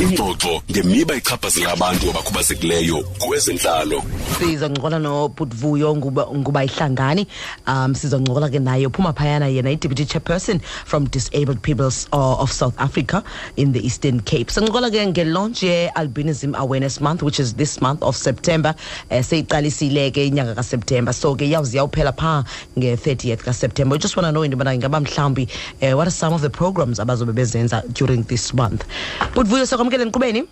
ingxoxo ngemiba ichaphazela abantu abakhubazekileyo kwezentlalo sizoncokola nobhutvuyo nguba ihlangani um sizoncokola ke naye uphuma phayana yena i-deputy chairperson from disabled peoples uh, of south africa in the eastern cape soncokola ke nge-launch ye-albinism awareness month which is this month of september um eh, seyiqalisile ke inyanga kaseptemba so ke yawuze yawuphela phaa nge-30th kaseptemba we just want to know into yobana ingaba mhlawumbi um what are some of the programs abazobe bezenza during this month butvuyo sakwamkele enkqubeni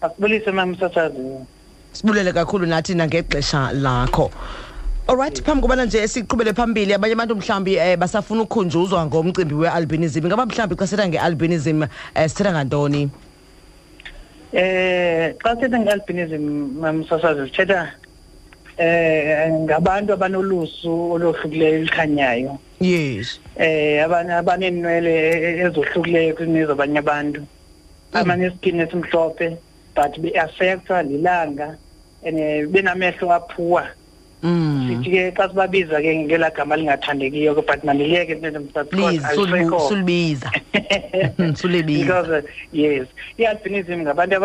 asibulise mam msasazi sibulele kakhulu nathi nangexesha lakho olright phambi kobana nje siqhubele phambili abanye abantu mhlawumbi um basafuna ukukhunjuzwa ngomcimbi we-albinism ngaba mhlawumbi xa sithetha nge-albinism um sithetha ngantoni um xa sithetha nge-albinism mamsasazi sithetha eh ngabantu abanolusu olohlukileyo elikhanyayo yes eh abanye abanenwele ezohlukileyo kunezo abanye abantu mm. abaneskin esimhlophe but be affectwa lilanga and eh, benamehlo aphuwa Mm. sithi ke xa sibabiza ke ngela gama lingathandekiyo ke but mandiliyeke ndimsatsulibiza sulibiza because uh, yes i-albinism ngabantu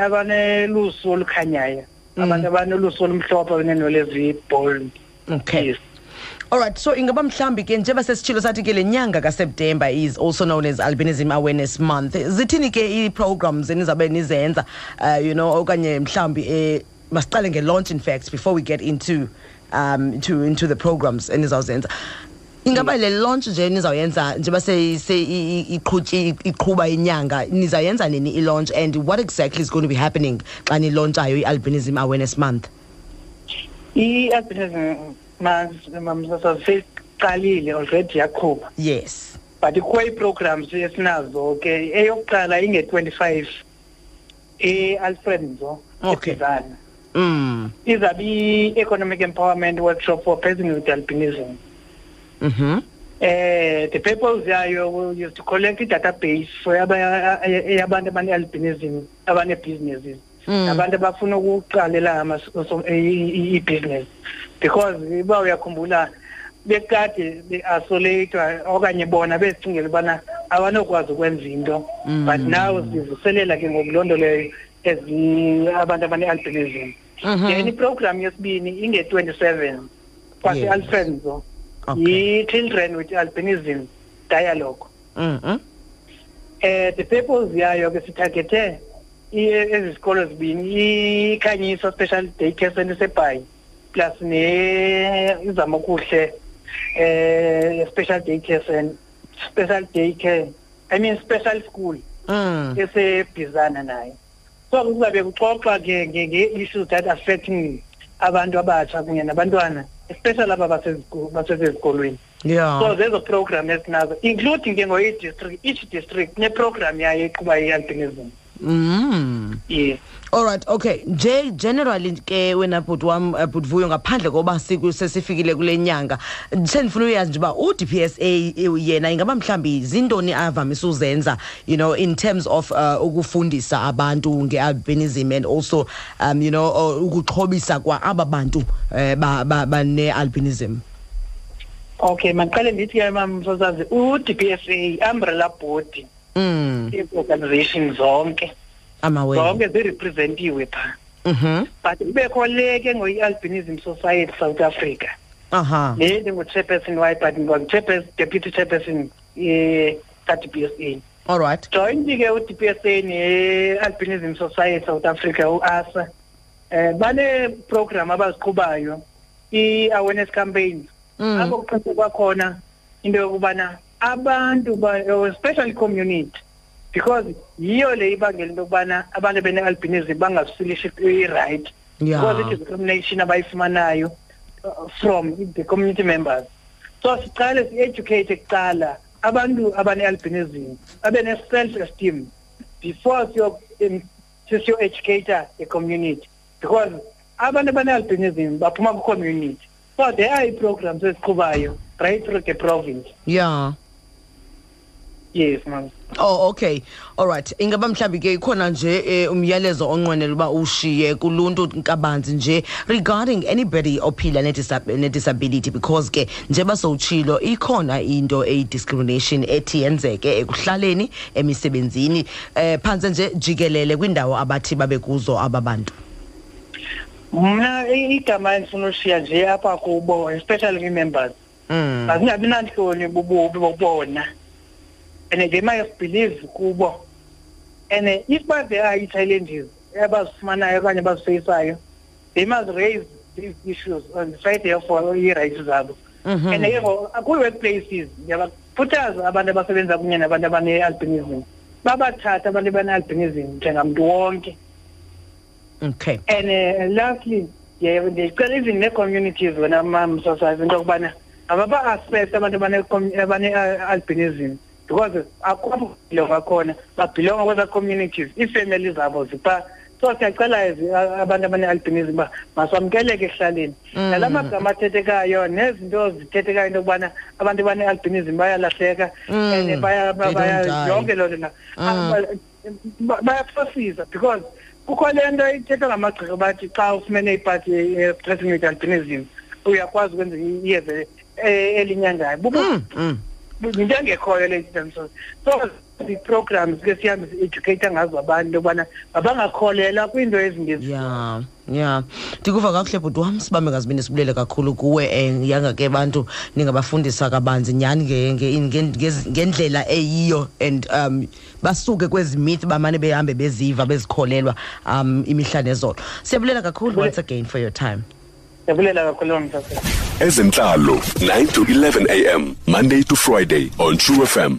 abanelusu olukhanyayo mm. abantu abanolusu olumhlophe benenwele ezibholdi okay yes. Alright, so ingaba mhlambi ke njengoba sesitshilo sathi ke lenyanga kaSeptember is also known as Albinism Awareness Month. Zithini ke i-programs enizabe nizenza uh, you know okanye mhlambi eh masiqale nge-launch in fact before we get into um to into the programs enizawuzenza ingaba le launch nje nizawuyenza njengoba seyiqhutyi iqhuba inyanga nizawuyenza nini ilaunch and what exactly is going to be happening xa nilontsayo i-albinism awareness month i-albinism seyiqalile already yaqhuba yes but ikho ii-programs esinazo ke eyokuqala inge-twenty-five e-alfred nzo okay. edizana mm. izabe i-economic empowerment workshop for persons with albinism mm -hmm. eh the purpose yayo is to collect i-database for abantu abane-albinism abane-businesses mm. abantu abafuna ukuqalela ibhizinesi because uba uyakhumbula bekade be-isolatwa okanye bona bezicingela ubana abanokwazi ukwenza into mm. but now sivuselela ke ngoku loo nto leyo as abantu abane-albinism mhm. then iprogram yesibini inge-27 kwase-alfenzo yi-children with albinism dialogue mm -hmm. eh the purpose yayo ke sithagethe ezi zikolo zibini ikhanyiso special day care center sebhayi plus ne izamokuhle eh special day care center special day care i mean special school mm. esebhizana naye so kuzabe kuxoxwa ke nge-issues that affecting abantu abatsha kunye nabantwana especially aba basezikolweni yeah. so zezo program esinazo including ke ngoyi district each district neprogram yayo eqhuba i-albinism mm. yes all right okay nje generally ke wena bhuti wam eh, bhuti vuyo ngaphandle koba sesifikile kule nyanga sendifuna uyazi nje uba udpsa yena ingaba mhlawumbi zintoni avamise uzenza you know in terms of uh, ukufundisa abantu nge-albinism and also um you know ukuxhobisa kwa aba bantu um eh, bane-albinism ba, ba, okay mandiqale ndithi ke mamsosazi u-d p s a umbrella body mm. i-organization zonke Amawele. zonke zirepresentiwe phaa Mhm. but kubekho le ke ngoyi-albinism society south africa Aha. le ndingu-chairperson wayo but ngu-chairperson deputy chairperson eh, ka-d p s a All right. jointi ke u-d p s a ne-albinism society south africa u-asa eh baneprogram abaziqhubayo i-awareness campaigns mm. apho kuqinise kwakhona into yokubana abantu especially community because yiyo le ibangela into yokubana abantu bene-albinism bangasilishi i-right yeah. because it is discrimination abayifumanayo uh, from the community members so siqale si-educate kuqala abantu abane-albinism babe ne-self esteem before siyo sesiyo-educator i-community because abantu abane-albinism baphuma kwi-community so there are ii-programs eziqhubayo right through the province yeah yes mama oh okay all right ingaba mhlawumbi ke ikhona nje eh, umyalezo onqwenela uba ushiye kuluntu kabanzi nje regarding anybody ophila ne-disability because ke njengoba sowutshilo ikhona into eyi-discrimination ethi yenzeke ekuhlaleni emisebenzini eh phantse nje jikelele kwindawo abathi babe kuzo aba bantu mna igama endifuna ushiya nje apha kubo especially kwi-members mm. bazingabi nantloni bububi bobona and they might believe kubo and if baze are i-challenges abazifumanayo okanye abazisoyisayo they must raise these issues on the side therefore ii-rights zabo mhm. and ke ngo kwii-workplaces ndiyabakhuthaza abantu abasebenza kunye nabantu abane-albinism babathatha abantu abane-albinism njengamntu wonke okay and uh, lastly ndicela even nee-communities wena mamsosazi into yokubana ababa-aspect abantu abane-albinism because akukho bhilonga khona babhilonga kweza communities iifemeli zabo zipha so siyacela abantu abane-albinism uba maswamkeleke ekuhlaleni mm. nala magama athethekayo nezinto zithethekayo into yokubana abantu abane-albinism bayalahleka mm. and yonke loo nto na mm. ah, bayaphosisa because kukho le nto ithetha ngamagqirha bathi xa ufumene ipati ye-stressing with albinism uyakwazi ukwenza iyeza e-, elinyangayo bubu mm, mm. yinto engekhoyo le so ii-programs ke sihambe si-educate ngazo abantu into yokubana mabangakholelwa kwiinto ezingeziyo ya ndikuva kakuhle bhuti wam sibambe ngazibini sibulele kakhulu kuwe um yanga ke bantu ningabafundisa kabanzi nyhani ngendlela eyiyo and um basuke kwezi myth bamane behambe beziva bezikholelwa um imihla nezolo siyabulela kakhulu once again for your time siyabulela kakhulu mthathe ezentlalo 9 to 11 am monday to friday on true fm